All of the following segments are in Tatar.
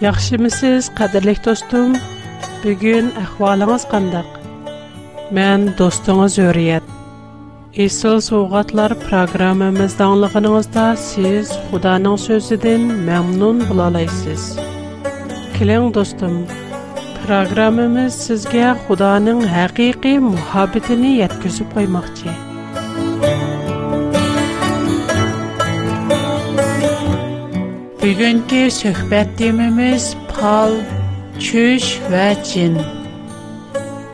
Яхшы мисез, кадерле достум? Бүген ахвалыңыз кандай? Мен достуңуз Өрият. Исол соғатлар программамызда аңлыгыныңызда сиз Худанын сөзүдөн мамнун боло аласыз. Келең достум, программамыз сизге Худанын хакыйкы мухаббетин жеткизип Bugünkü söhbət temimiz pal, çüş və cin.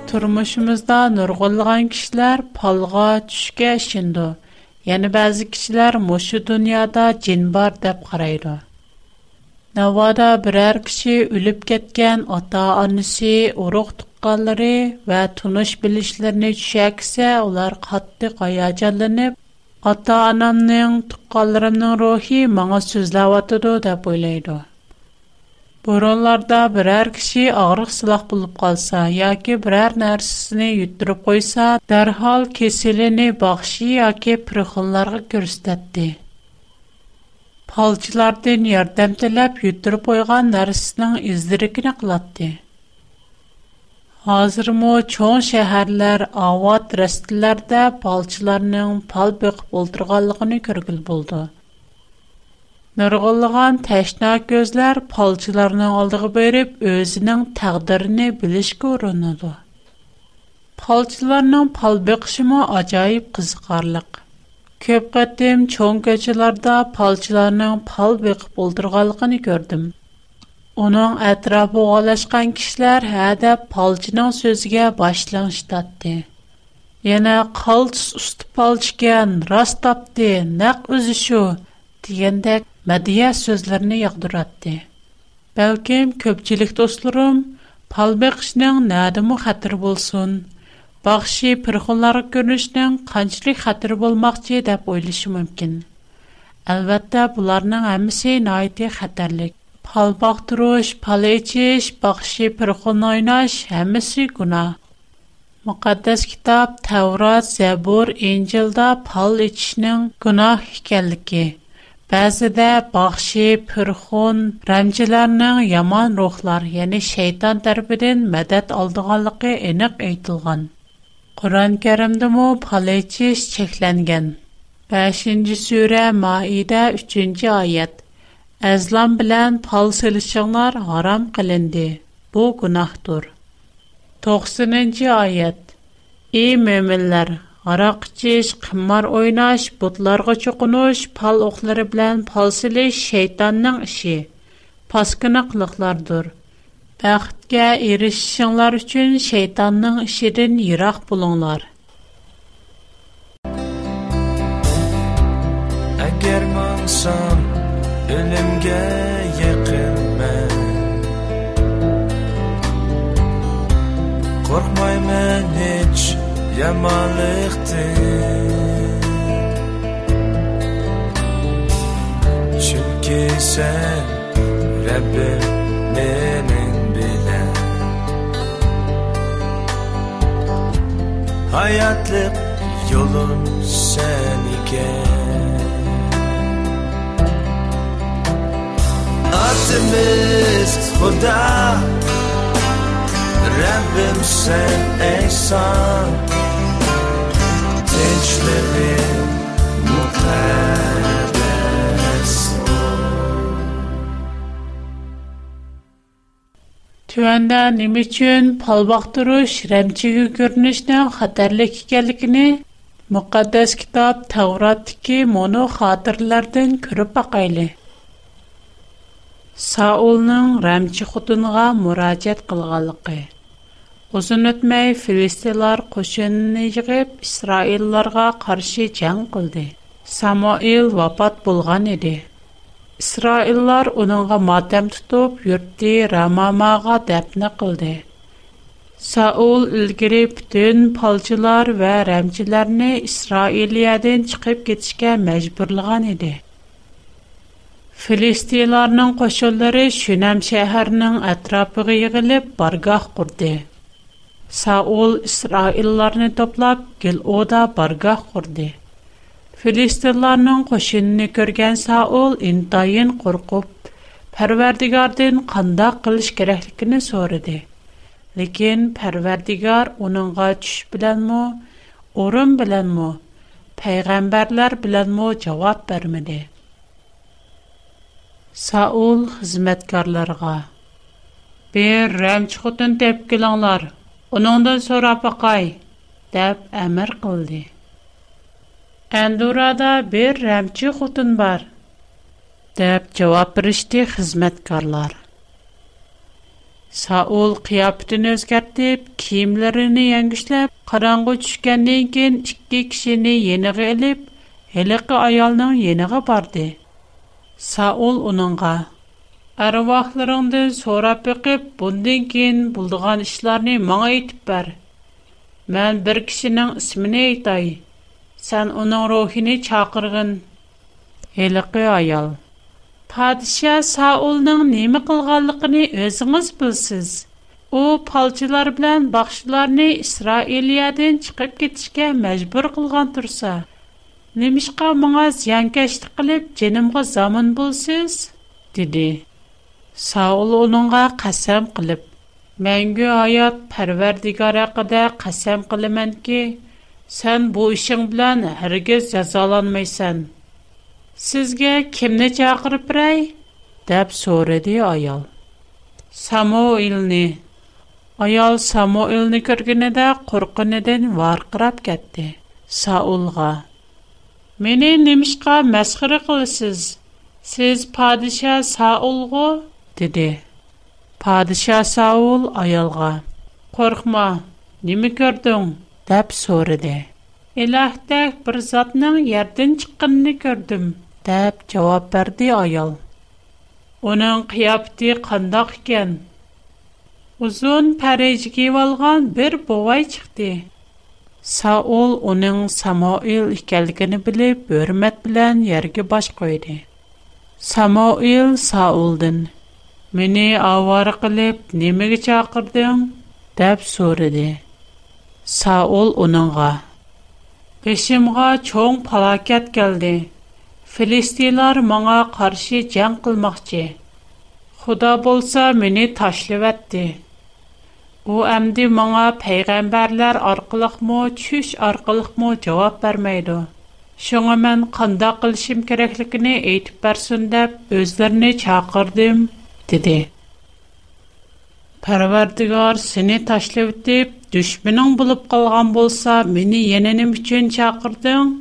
Turmuşumuzda nurg'ulg'an kishilar palğa tushga ishindu. Yana yəni, ba'zi kishilar mushu dunyoda jin bor deb qaraydi. Navoda biror kishi o'lib ketgan ota-onasi, urug'-tuqqanlari va tunish bilishlarni tushaksa, ular qattiq hayajonlanib, ата анамның туқалларымның рухи маңа сөзләп атыды деп ойлайды. Буронларда берәр кеше агырык сылақ булып калса, яки берәр нәрсәсен йөттүрүп койса, дәрхал кеселенә бахши яки прихонларга күрсәтте. Палчылардан ярдәм теләп йөттүрүп койган нәрсәсенең издирекне кылатты. Hozirmo cho'n shaharlar avod rastlarda palchilarning pal bo'qib o'ltirganligini ko'rgil bo'ldi. Nurg'ullagan tashna ko'zlar palchilarning oldiga berib, o'zining taqdirini bilish ko'rinadi. Palchilarning pal bo'qishimi ajoyib qiziqarliq. Ko'p qatdim cho'n ko'chalarda palchilarning pal bo'qib o'ltirganligini ko'rdim. Onun ətrafı oğalaşqan kişilər hədə palçının sözüə başlanışdatdı. Yenə qalç üstü palçıqən rast tapdı, nəq üzüşü, deyəndə mədiyə sözlərini yaqdıratdı. Bəlkəm köpçilik dostlarım, palbəqşinin nədimi xatır bulsun, baxşı pırxınları görünüşdən qançlik xatır bulmaqçı edəb oylışı mümkün. Əlbəttə, bunların əmisi naiti xətərlik. Pal baktırış, pal içiş, bakışı pırkın oynaş, hemisi günah. Müqəddəs kitab Təvrat, Zəbur, İncildə pal içişinin günah ikənligi. Bəzidə baxşı, pürxun, rəmcilərinin yaman ruhlar, yəni şeytan tərəfindən mədəd aldığanlığı eniq aytılğan. Quran-Kərimdə mə pal içiş çəklənən. 5-ci surə Maidə 3-cü ayət. Əzlam bilən pal silişinlər haram qılındı. Bu günahdır. 90-cı ayət. Ey möminlər, Арақ içiş, қымар ойнаш, бұтларға чоқыныш, пал оқлары білән пал сіліш шейтанның іші. Паскынақлықлардыр. Бәқітке ерішшіңлар үшін шейтанның ішеден ерақ бұлыңлар. Әгер маңсам, Ölümge yakın ben Korkmayman hiç yamalıktın. Çünkü sen Rabbim benim bilen Hayatlık yolun sen iken Haddimiz Huda Rabbim sen Eysan Teçleri mukaddes Tüvəndə nim üçün pal baxdırış, rəmçiyi görünüşdən xətərlik ikənligini müqəddəs kitab Tavratdakı mono xatırlardan görüb baxaylı. Саулның рәмчи хутынга мөрәҗәт кылганлыгы. Узын үтмәй филистилар кошынны җигеп Исраилларга каршы җан кылды. Самуил вапат булган иде. Исраиллар уныңга матәм тутып, йөртти Рамамага дәпнә кылды. Саул илгире бүтән палчылар ва рәмчиләрне Исраилиядән чыгып кетишкә мәҗбүрлыгын иде. Филистийларның қошулари Шунэм шэхэрның атрапығы үйгіліп баргах қурди. Саул Исраилларны топлап, кел ода баргах қурди. Филистийларның қошунины көрген Саул интайын қургуп, Парвардигардың қанда қылыш кереклікіні сөриди. Леген Парвардигар уныңға чуш білян му, Орын білян му, пайғамбарлар Саул хизмәткәрләргә: "Бер рәмч хутын тәп киләңләр, уныңдан сорап акай", дип әмер кылды. "Эндурада бер рәмч хутын бар", дип җавап биришти хизмәткәрләр. Саул қияптын өзгәртіп, киімлеріні еңгішіліп, қаранғы түшкенден кен ішкі кішіні еніғі іліп, аялның аялының еніғі Саул уныңға, «Әруақларыңды сорап бүкіп, бұндың кейін бұлдыған ішларыны маңа етіп бәр. Мән бір кішінің ісіміне айтай. Сән оның рухіні чақырғын. Еліқі аял. Падыша Саулның немі қылғалықыны өзіңіз білсіз. О, палчылар білән бақшыларыны Исраилиядың чықып кетішке мәжбір қылған тұрса. Немишка моңа зянкәшті қылып, женімға заман болсыз, деді. Саул оныңға қасам қылып, мәңгі аят пәрвердігара қыда қасам қылымен ке, сән бұ үшің білән әргіз жазаланмайсан. Сізге кемне чақырып рай? Дәп сөреді аял. «Самуилни!» үліні. Аял Само үліні көргені дә құрқынеден Мені немішқа мәсқірі қылысыз. сез падиша сауылғы? Деді. Падиша Саул аялға. Қорқма, немі көрдің? Дәп сөріде. Илахтәк бір затның ердін чыққынны көрдім. Дәп жауап бәрді аял. Оның қияпты қандақ кен. Узун пәрежге валған бір бовай чықты. Саул оның Самоил икәлгені білі бөрмәт білән ерге баш қойды. Самоил Саулдын. Мені авар қылып, немеге чақырдың? Дәп сөриді. Саул оныңға. Бешімға чоң палакет келді. Филистилар маңа қаршы жән қылмақчы. Худа болса, мені ташлы Бу әмди моңа пәйгамбәрләр аркылыкмы, чүш аркылыкмы җавап бермәйде. Шуңа мен қанда қылшым кереклікіне әйтіп бәрсін деп, өздеріне чақырдым, деді. Пәрвердігар, сені ташлы өттіп, дүшмінің болып қалған болса, мені ененім үшін чақырдың?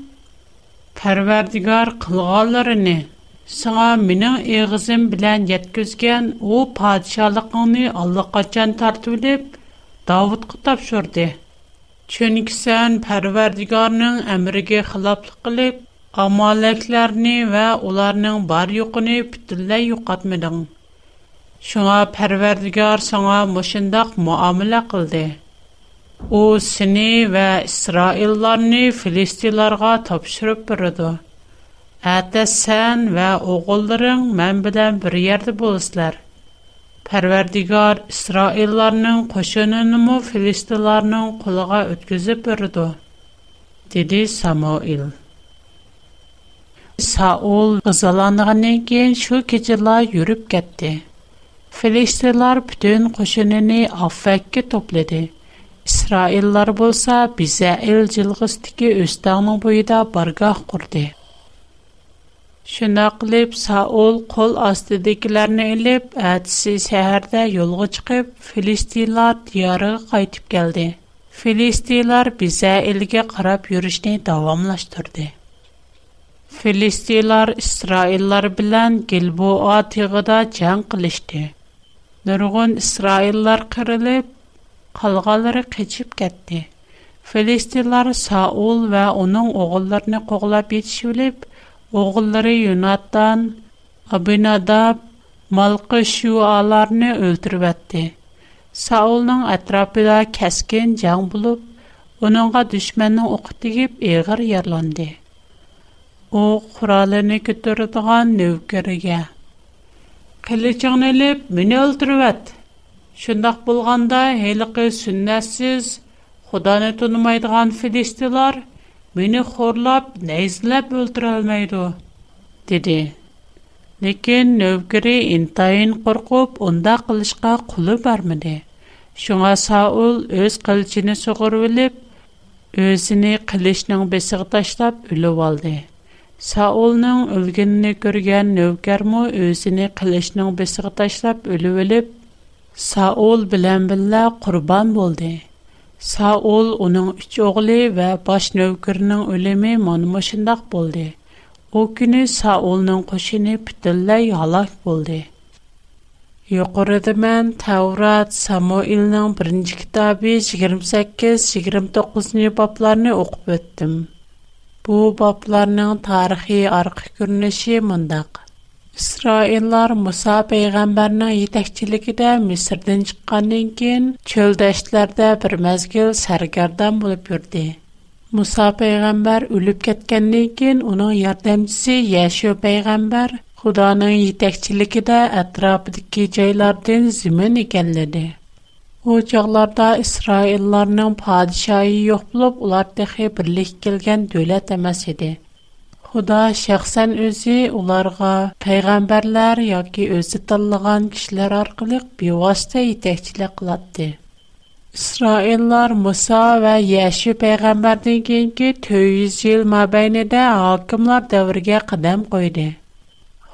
Пәрвердігар, қылғаларыны – Сыңа минең егызым белән яткізген о падишалықыңны Аллах қачан тартуылып, Давыдқы тапшырды. Чөнкі сән пәрвердігарның әміріге қылаплық қылып, амалекләрні вә оларның бар юқыны пүтілі юқатмедің. Шыңа пәрвердігар сыңа мұшындақ муамыла қылды. О сіні вә Исраилларны филистиларға тапшырып бұрыды. Ətə sən və oğulların mən bilən bir yerdə bulsuzlar. Pərverdigar İsraillərinin qoşununu Filistinlərin qulağa ötküzüb verdi. Dedi Samuel. Saul qızalanğandan keyin şu keçilər yürüb getdi. Filistinlər bütün qoşununu Affəkkə topladı. İsraillər bolsa bizə el cilğisdiki östəğinin boyunda bargah qurdu. Шунаqлып Саул кол астыдекіләрне алып, әтсез шәһәрдә юлға чыгып, Филистиялар диярыга кайтып geldi. Филистиялар бизә илгә карап юрыштың тәвамлаштырды. Филистиялар Исраиллар белән Гилбоа тәгыдә җан кылшты. Дөреген Исраиллар кырылып, калгылары кичәп кетти. Филистиялар Саул ва аның огылларын коглап ятшылып oğulları Юнаттан, Abinadab, Malqı şu alarını Саулның etdi. кәскен ətrafında kəskin can bulub, onunğa düşmənin oxu digib eğir yerlandı. O, quralını götürdüğən növkərəgə. Qılıçını elib, məni öldürüb et. Şundaq bulğanda «Мені хорлап, найзлап өлтір алмайду», деде. Некен нөвкері интайын тайын қорхоп, онда қылышка қулу бар Шуңа Саул өз қылчыни суғыр өліп, өзіни қылышның бесігташлап өліу алды. Саулның өлгені көрген нөвкер му өзіни қылышның бесігташлап өліу өліп, Саул білям билла қурбан болды. Saul uning uch o'g'li va bosh navkarining o'limi mana shundoq bo'ldi. U kuni Saulning qo'shini butunlay halok bo'ldi. Yuqorida men Tavrat Samuelning 1-kitobi 28-29 boblarni o'qib o'tdim. Bu boblarning tarixiy orqa ko'rinishi mundaq. İsraillar Musa peyğəmbərinin yetəkçiligində Misirdən çıxandan kən çöldəşlərdə bir məzgil sərgərdan olub yurdi. Musa peyğəmbər ölüb getgəndən kən onun yardımçısı Yaşu peyğəmbər Xudanın yetəkçiligində ətrafdakı yerlərdən zimin ekanladı. O çağlarda İsraillərinin padişahı yox olub, ular təxi birlik gələn dövlət emas idi. Худа шәхсән үзе уларга пәйгамбәрләр яки үзе танлаган кешеләр аркылы бевасита итәкчелек кылатты. İsraillər Musa və Yəşi peyğəmbərdən keyinki 200 il məbəyində hakimlər dövrünə qədəm qoydu.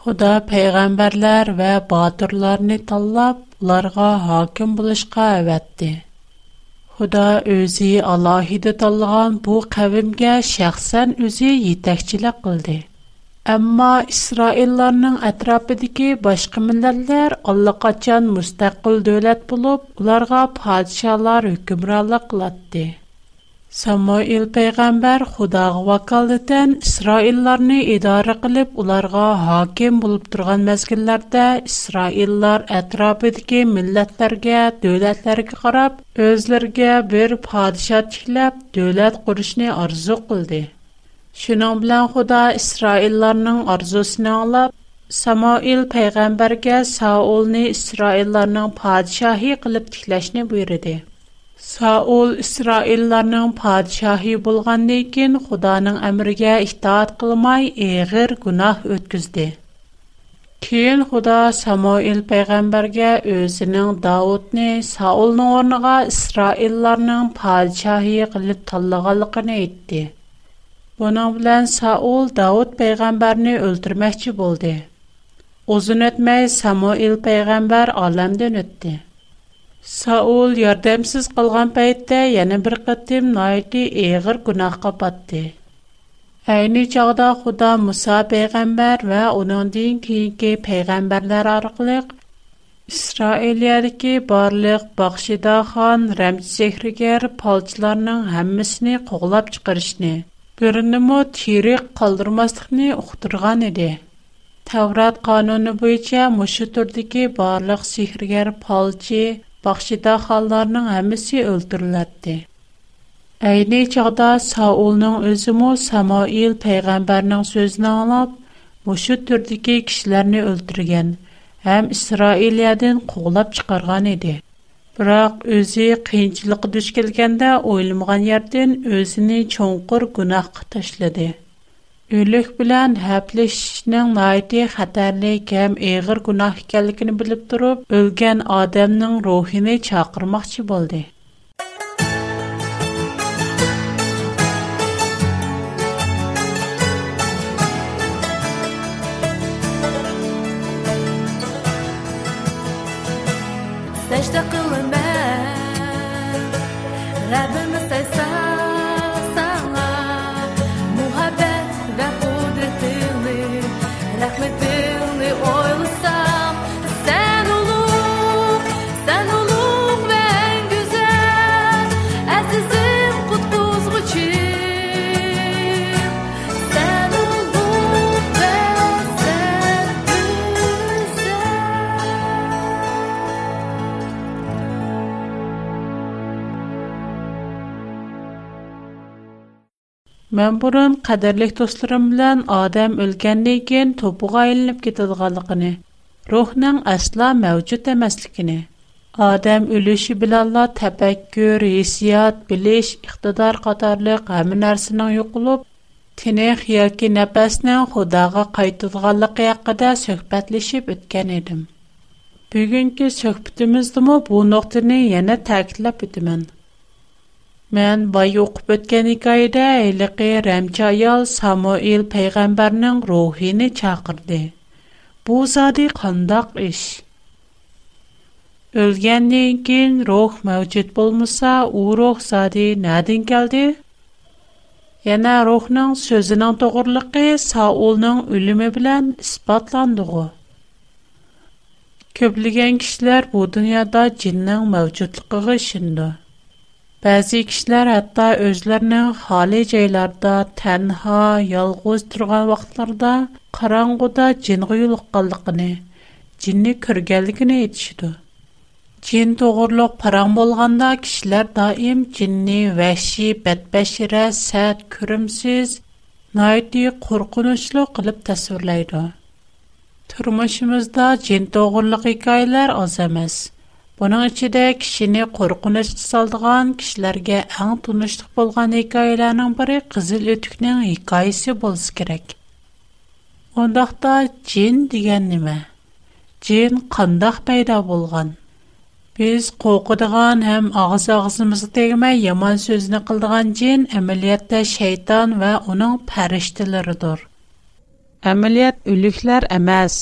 Xuda peyğəmbərlər və batırlarını tanlab, onlara hakim buluşqa əvətdi. Худа өзі Аллахиды талған бұ қавимге шәқсән өзі етәкчілік қылды. Әмма Исраилларның әтрапыдегі башқы мінләлдер Алла қачан мұстақыл дөләт болып, ұларға падишалар үкімралық латты. Samuil payg'ambar Xudoga vakolatan Isroillarni idora qilib, ularga hokim bo'lib turgan mazgillarda Isroillar atrofidagi millatlarga, davlatlarga qarab, o'zlariga bir podshoh tiklab, davlat qurishni orzu qildi. Shuning bilan Xudo Isroillarning orzusini olib, Samuil payg'ambarga Saulni Isroillarning podshohi qilib tiklashni buyurdi. Саул İsraillərinin padişahı bolğandan kən Xudanın əmrinə itaat qılmay əğir günah ötküzdi. Keyin Xuda Samuel peyğəmbərə özünün Davudni Saulun orniga İsraillərinin padişahı qılıb tanlığanlığını aytdı. Bunun bilan Саул Davud peyğəmbərni öldürməkçi boldi. Uzun ötməy Samuel peyğəmbər aləmdən ötdi. Saul yordamsiz qolgan paytda yana bir qatim noyati eg'ir gunohqa botdi. Ayni chog'da Xudo Musa payg'ambar va uningdan keyingi payg'ambarlar orqali İsrailiyadagi barlıq Baxşida xan Rəmz Zehriger palçılarının hamısını qoğlab çıxırışını, birinimi tiri qaldırmaslıqını uxturğan idi. Tavrat qanunu bo'yicha mushu turdagi barliq sehrgar palçı baxşidaxonlarning hammasi o'ldiriladi ayni chog'da saulning o'zimi samoil payg'ambarning so'zini anglab mushu turdagi kishilarni o'ldirgan ham isroiliyadan quvlab chiqargan edi biroq o'zi qiyinchilikqa duch kelganda o'ylamagan yerdan o'zini cho'nqur gunohga tashladi Ölük bilen häpleşişning naýty xatarlyk hem eger günah ekenligini bilip durup, ölgen adamning ruhini çaqırmakçy boldy. Secde kılın ben, Мен бүрн қадірлік достырым белән адам өлкәннән топуға топ уаелеп китдыргалыгыны, рухның асла мәҗут эмаслыгыны, адам үлеше белән тәфәккүр, хиссият, билеш, ихтидар катарлык һәм нәрсәсенең юклып, тине хялки нәфәснең худаға кайтылганлыгы якидә сөхбәтлішіп үткән идем. Бүгінгі сөһбәтебез дә бу нуктаны яңа тәкътиләп Mən vay oxub ötən hekayədə əyliqi rəmçi ayal Samuel peyğəmbərinin ruhini çağırdı. Bu zadi qandaq iş. Ölgəndən kin ruh mövcud bolmasa, o ruh zadi nədən gəldi? Yana ruhun sözünün doğruluğu Saulun ölümü bilan isbatlandı. Köplügən kişilər bu dünyada cinnin mövcudluğuna işindi. Bəzi kişilər hətta özlərinin xali yerlərdə tənha, yalğız turğan vaxtlarda qaranğuda cinə yoluqqanlığını, cinni körgənligini etişidu. Cin toğurluq paran bolğanda kişilər daim cinni, vəhşi, bədbəşirə, sərt, kürümsüz, naiti qorxunçlu qılıb təsvirləyir. Turmuşumuzda cin toğurluq hekayələr az emas. Бұның ішінде кішіні қорқынышты салдыған кішілерге әң тұныштық болған хикаяларның бірі Қызыл өтікнің хикаясы болсы керек. Ондақта джин деген неме? Джин қандақ пайда болған? Biz qo'qidigan ham og'iz og'zimizga tegmay yomon so'zni qildigan jin amaliyotda shayton va uning farishtalaridir. Amaliyot o'liklar emas,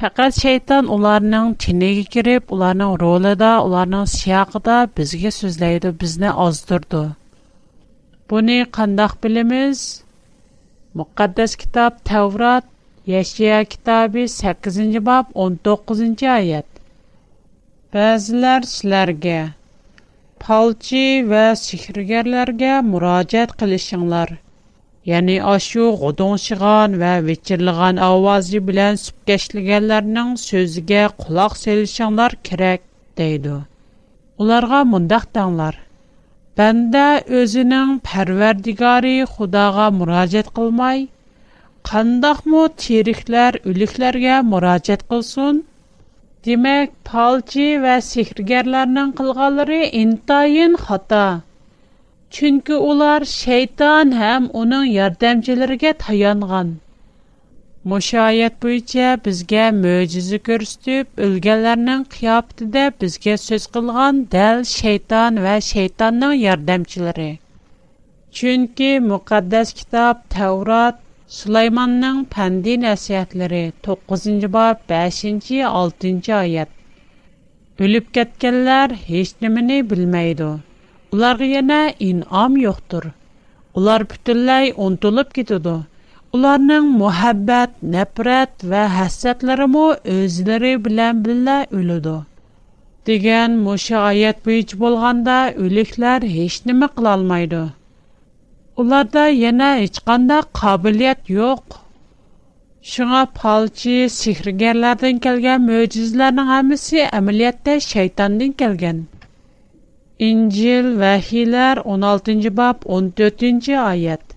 Faqat şeytan ularning tiniga kirib, ularning rolida, ularning siyaqida bizga so'zlaydi, bizni ozdirdi. Buni qandoq bilamiz? Muqaddas kitob Tavrat, Yashaya kitobi 8-bob 19-oyat. Ba'zilar sizlarga palchi va sehrgarlarga murojaat qilishinglar. Яни ашу гыдын ва вечерлеган авызы белән сүпкәшлегәннәрнең сөзиге кулак сәлчәңләр кирәк, диде. Уларга мондак таңлар: "Бәндә özенең пәрвәрдигары Худага мураҗәгать кылмай, кандак мо терихләр үликларга мураҗәгать кылсын? Димәк, ва сиһригәрләрнең кылганнары интайын хата." Чөнки улар шейтан һәм уның ярдәмчеләргә таянган. Мушаһаят буенча безгә мөҗиза күрсәтүп үлгәннәрнең кыябет иде, безгә сөйз кылган дәл шейтан ва шейтанның ярдәмчеләре. Чөнки мүкъаддас китап Таврот Сулайманның фәнди нәсиһәтләре 9нче боп 5нче, 6нче аят. Үлеп-кеткәннәр эчтәмине белмәйди. ularga yana inom yo'qdir ular butunlay unutilib ketadi ularning muhabbat nafrat va hasratlarimi o'zlari bilan birga o'ladi degan musha oyat bo'yicha bo'lganda o'liklar hech nima qilolmaydi ularda yana hech qanday qobiliyat yo'q Шуңа палчы sehrgarlardan kelgan мөҗизләрнең hammasi amaliyotda shaytondan kelgan İncil Vəhilər 16-cı bab 14-cü ayət.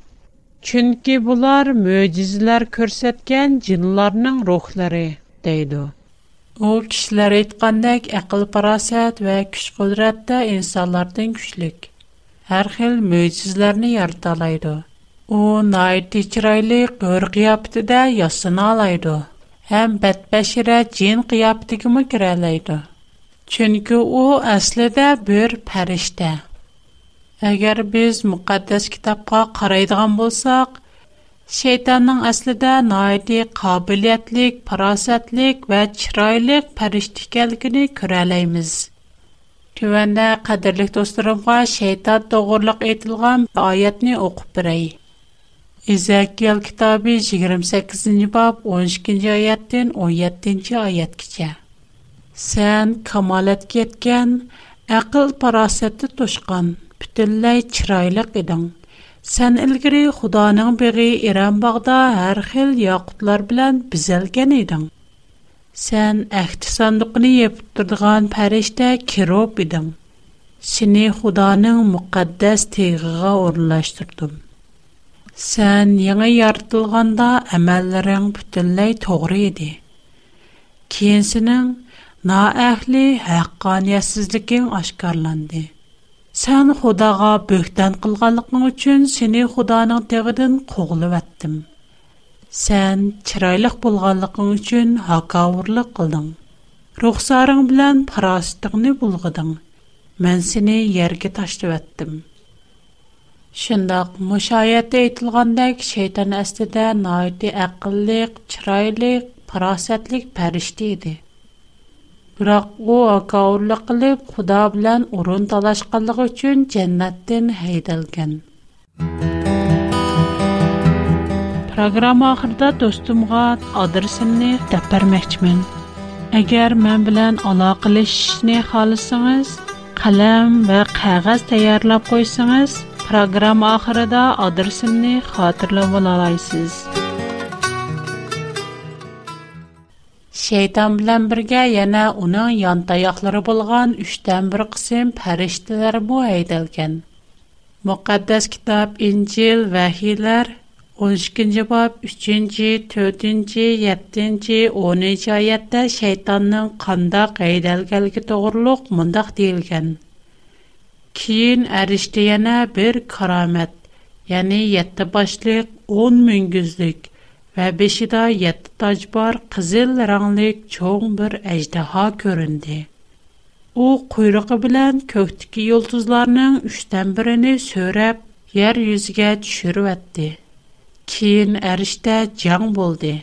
Çünki bunlar möcüzələr göstərən cinlərin ruhları deydi. O kişilər etqandək aql parasət və güc qudratda insanlardan güclük. Hər xil möcüzələri yarata alaydı. O nəyiti çiraylı qör qiyafətində yasına alaydı. Həm bədbəşirə cin qiyafətinə girə alaydı. Çünki o əslində bir fərishtə. Əgər biz müqəddəs kitabqa qaraydigan bolsaq, şeytanın əslində nəhayəti qabiliyyətlik, farasətlik və çiraylıq fərishtə ikənligini görə biləyimiz. Tövəndə qadirlik dostlarımğa şeytan doğruluq etilgan ayətni oxub birəy. İzəkiyel kitabı 28-ci bab 12-ci ayətdən 17-ci ayət keçir. Сән камалет кеткен, ақыл парасетті тошқан, бүтінләй чирайлык едің. Сән үлгірі Худаның беғи Иран бағда әр хил яқытлар білән бізелген едің. Сән әхті сандықыны ептірдіған пәрешті кероп едің. Сіні Худаның мұқаддәс тегіға Сән яңы яртылғанда әмәлірің бүтінләй тоғыр еді. Кейінсінің Naehrli haqqaniyetsizliking ashkarlandi. Sen xodaga böktän qilganliging uchun seni xudoning teghidan qug'ulib yotdim. Sen chiroylik bo'lganliging uchun hakawrlik qildim. Ruxsaring bilan farosatlig'ni bulgiding. Men seni yerga tashlab yotdim. Shunday mushaayat aytilgandagi sheyton astida naidi aqllik, chiroylik, parasitlik farishtisi biroq u akovullik qilib xudo bilan o'rin talashqanligi uchun jannatdan haydalgan programma oxirida do'stimga adresimni deb bermoqchiman agar men bilan aloqalashishni xohlasangiz qalam va qog'oz tayyorlab qo'ysangiz program oxirida adresimni xotirlab ola olasiz shayton bilan birga yana uning yon tayoqlari bo'lgan uchdan bir qism farishtalar bu haydalgan muqaddas kitob injil vahiylar 12-ci bab 3-cü, 4-cü, 7-ci, 10 oyatda shaytonning şeytanın qanda qeydəlgəlgi doğruluq deyilgan. Keyin Kiyin ərişdiyənə bir karamət, ya'ni 7 boshliq 10 müngüzlük, Әбиш дә 7 таҗ бар, кызыл ранглы, чөгым бер әҗдәһа күрөндә. У куйрыгы белән көктә киелтузларның 3-тен бирене сөреп, йәр юзгә төшүреп әйтте. Кин әриштә җанг булды.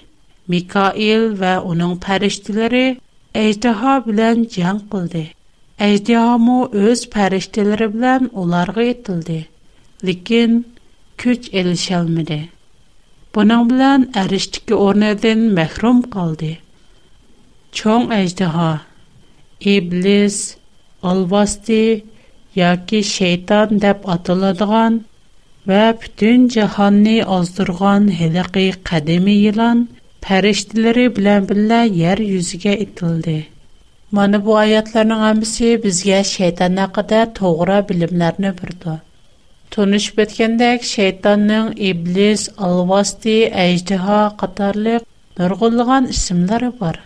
Микаил ва аның фәриштәләре әҗдәһа белән җанг булды. Әҗдәһа мо үз фәриштәләре белән оларга ителде. Ләкин көч Bunun bilan ərishdəki o'rnidan məhrum qaldı. Çoğ əjdaha, iblis, alvasti yoki şeytan deb atıladigan və bütün cahanni ozdurğan hiliqi qadimi yılan pərişdiləri bilən billə yer yüzügə itildi. Mana bu ayətlərin hamısı bizə şeytan haqqında toğra bilimlərini birdi. Tunishib etkendek şeytanning iblis, alvasti, ejdiha qatarliq nurg'ulg'an ismlari bor.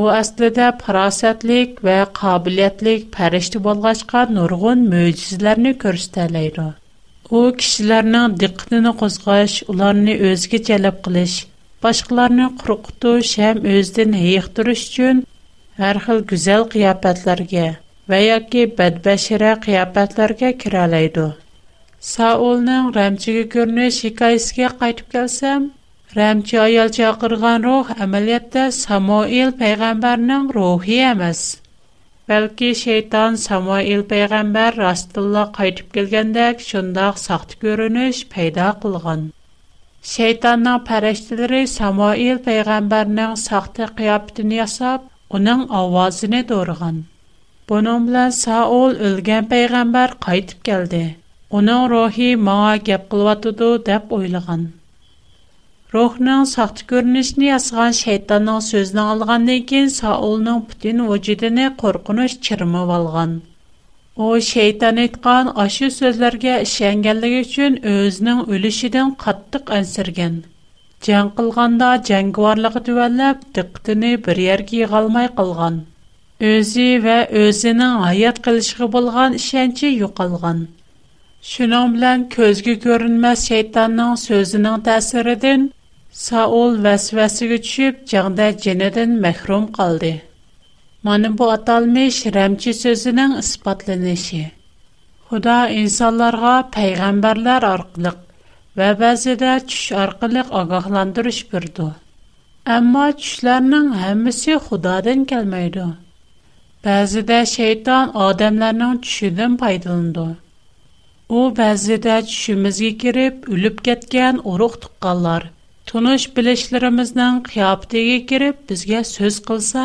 U aslida farosatlik va qobiliyatlik farishta bo'lg'achqa nurg'un mo'jizalarni ko'rsatalaydi. U kishilarning diqqatini qo'zg'ash, ularni o'ziga jalb qilish, boshqalarni qo'rqitish ham o'zidan hayiqtirish uchun har xil go'zal qiyofatlarga va yoki badbashara qiyofatlarga kiralaydi. Саулның рәмчеге көрінуі шикайыске қайтып келсем, рәмче аял чақырған рух әмәлетті Самуил пәйғамбарның рухи әміз. Бәлкі шейтан Самуил пәйғамбар растылла қайтып келгендек, шындақ сақты көрініш пәйда қылған. Шейтанның пәрештілері Самуил пәйғамбарның сақты қиапытын ясап, оның ауазыны дұрған. Бұның Саул қайтып келді. Оның рухи маңа гәп қылватыды деп ойлаған. Рухның сақты көрінішіне асыған шайтанның сөзін алғаннан кейін Саулның бүтін вүжудіне қорқыныш чырмып алған. O şeytan etqan aşı sözlərə işəngənliyi üçün özünün ölüşüdən qatlıq ənsirgən. Cəng qılğanda cəngvarlığı düvəlləb diqqətini bir yerə yığalmay qılğan. Özü və özünün həyat qilişiga bolğan işənci yo'qolgan. Şunun bilan ko'zga ko'rinmas shaytonning so'zining ta'siridan Saul vasvasiga tushib, jangda jinidan mahrum qoldi. Mana bu atalmış ramchi so'zining isbotlanishi. Xudo insonlarga payg'ambarlar orqali va ba'zida tush orqali ogohlantirish berdi. Ammo tushlarning hammasi Xudodan kelmaydi. Ba'zida shayton odamlarning tushidan foydalanadi. Бу бәзидә төшүмезге кирип, үлеп кеткән урык тукканлар. Тунуш билешләремезнең кыяптыга кирип, безгә сөз кылса,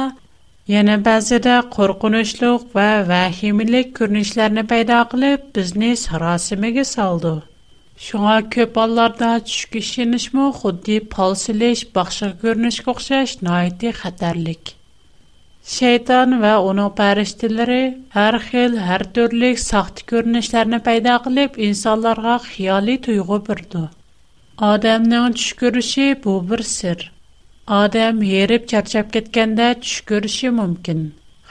яна бәзидә коркынычлык ва вахимлек күренешләрне пайда кылып, безне сарасымыга салды. Шуңа көп алларда түш кешенешме, худди палсылеш, бақшы көрініш көкшеш, найты хатарлик. Şeytan va uning farishtalari har xil har turli saxta ko'rinishlarni paydo qilib insonlarga xiyoliy tuyg'u berdi odamning tush ko'rishi bu bir sir odam yerib charchab ketganda tush ko'rishi mumkin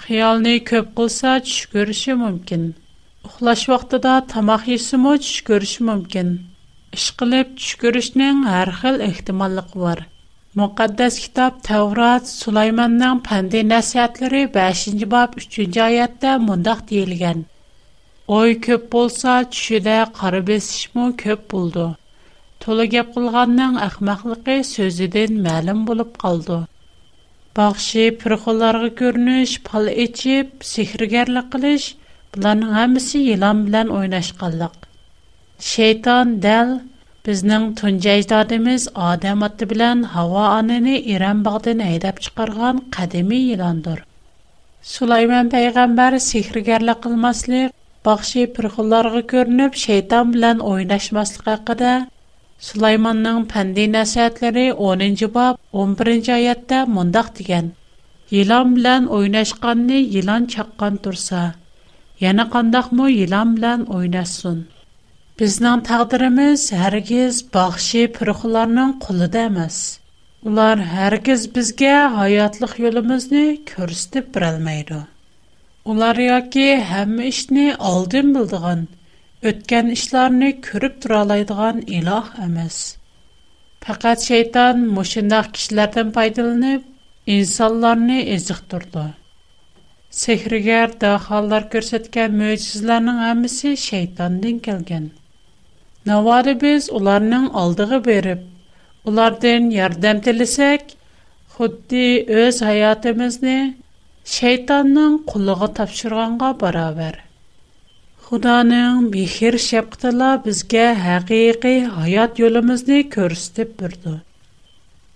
xiyolni ko'p qilsa tush ko'rishi mumkin uxlash vaqtida tomoq yesimi tush ko'rishi mumkin ishqilib tush ko'rishning har xil ehtimolligi bor Muqaddas kitab Tavrat Sulaymanning pandi nasihatlari 5-ci bab 3-cü ayətdə mundaq deyilgan. Oy ko'p bo'lsa, tushida qora besishmi ko'p bo'ldi. To'la gap qilganning ahmoqligi so'zidan ma'lum bo'lib qoldi. Baxshi pirxollarga ko'rinish, pal ichib, sehrgarlik qilish, bularning hammasi yilon bilan o'ynashqanlik. Shayton dal Bizning tunja ijodimiz odam oti bilan havo onini Iran bog'dan haydab chiqargan qadimiy yilondir. Sulaymon payg'ambar sehrgarlik qilmaslik, baxshi pirxullarga ko'rinib shayton bilan o'ynashmaslik haqida Sulaymonning pandi nasihatlari 10-bob 11-oyatda mundaq degan: Yilon bilan o'ynashqanni yilon chaqqan tursa, yana qandoqmi yilon bilan o'ynasin. Bizning taqdirimiz hargiz baxshi piruxlarning qulida emas. Ular hargiz bizga hayotlik yo'limizni ko'rsatib berolmaydi. Ular yoki hamma ishni oldin bildigan, o'tgan ishlarni ko'rib tura oladigan iloh emas. Faqat shayton mushundaq kishilardan foydalanib, insonlarni eziqtirdi. Sehrgar dahollar ko'rsatgan mo'jizalarning hammasi shaytondan kelgan. Навады біз уларның алдығы беріп, улардың ярдам тілісек, худди өз хаятымызни шайтанның қулығы тапшырғанға барабар. вар. Худаның бихир шептіла бізге хағи-хи хаят ёлымызни көрістіп бұрду.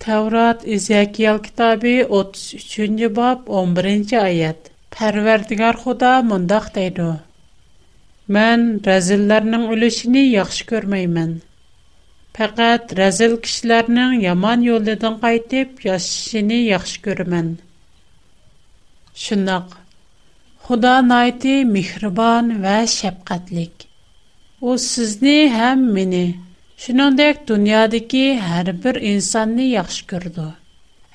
Таврат изякиял китаби 33-жи баб 11-жи айад. Парвердіңар худа мундах дайду. Мен рәзилләрнең үлешен яхшы күрмәймен. Фақат рәзил кешеләрнең яман юлдан кайтып яшәшен яхшы күрмәм. Шуннак Худа найты михрибан ва шәфкатьлек. У сезне һәм мине Шинондек дөньядагы һәр бер инсанны яхшы күрде.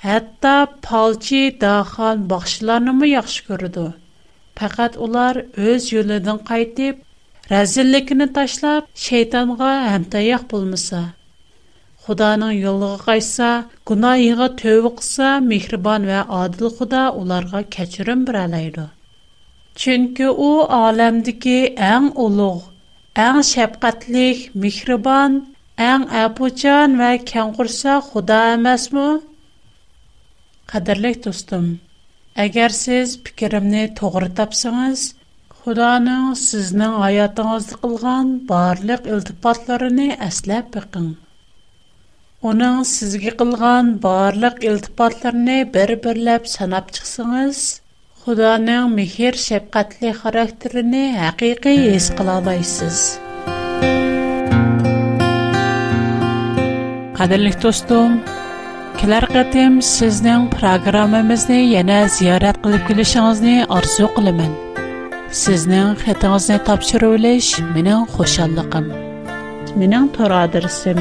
Хәтта палчи дахан бахшыларны яхшы күрде. Фақат улар үз юлдан кайтып Rəzillikini taşlab, şeytanğa həmtayaq bulmasa. Xudanın yoluğa qaysa, günahığa tövbə qılsa, mehriban və adil Xuda onlara keçirim birələydi. Çünki o aləmdəki ən uluq, ən şəfqətlik, mehriban, ən əpucan və kənqursa Xuda emasmı? Qadirlik dostum, Әгәр сез пикеремне тогры тапсаңыз, Xudoning sizning hayotingizda qilgan barliq iltifotlarini eslab biqing. Оның сізге қылған барлық илтипатларны бір-бірлеп санап чықсыңыз, Худаның мехер шәпқатлы характеріне хақиқи ес қыла алайсыз. Қадірлік достым, келер қатым сіздің программамызны yana зиярат қылып келішіңізді арзу қылымен. Сезнең хатыңызны тапшырылыш минең хушанлыгым. Минең тор адресым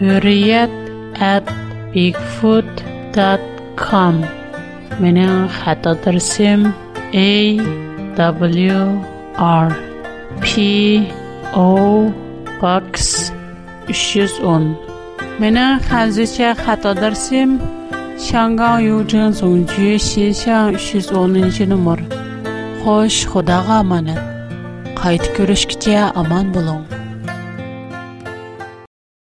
hurriyet@bigfoot.com. Минең хат адресым a w r p o box 310. Минең хәзерчә хат адресым Шангао Южин Зонджи 310 номер. Хош, Худага аманат. Кайт көрүшкүчө аман болуң.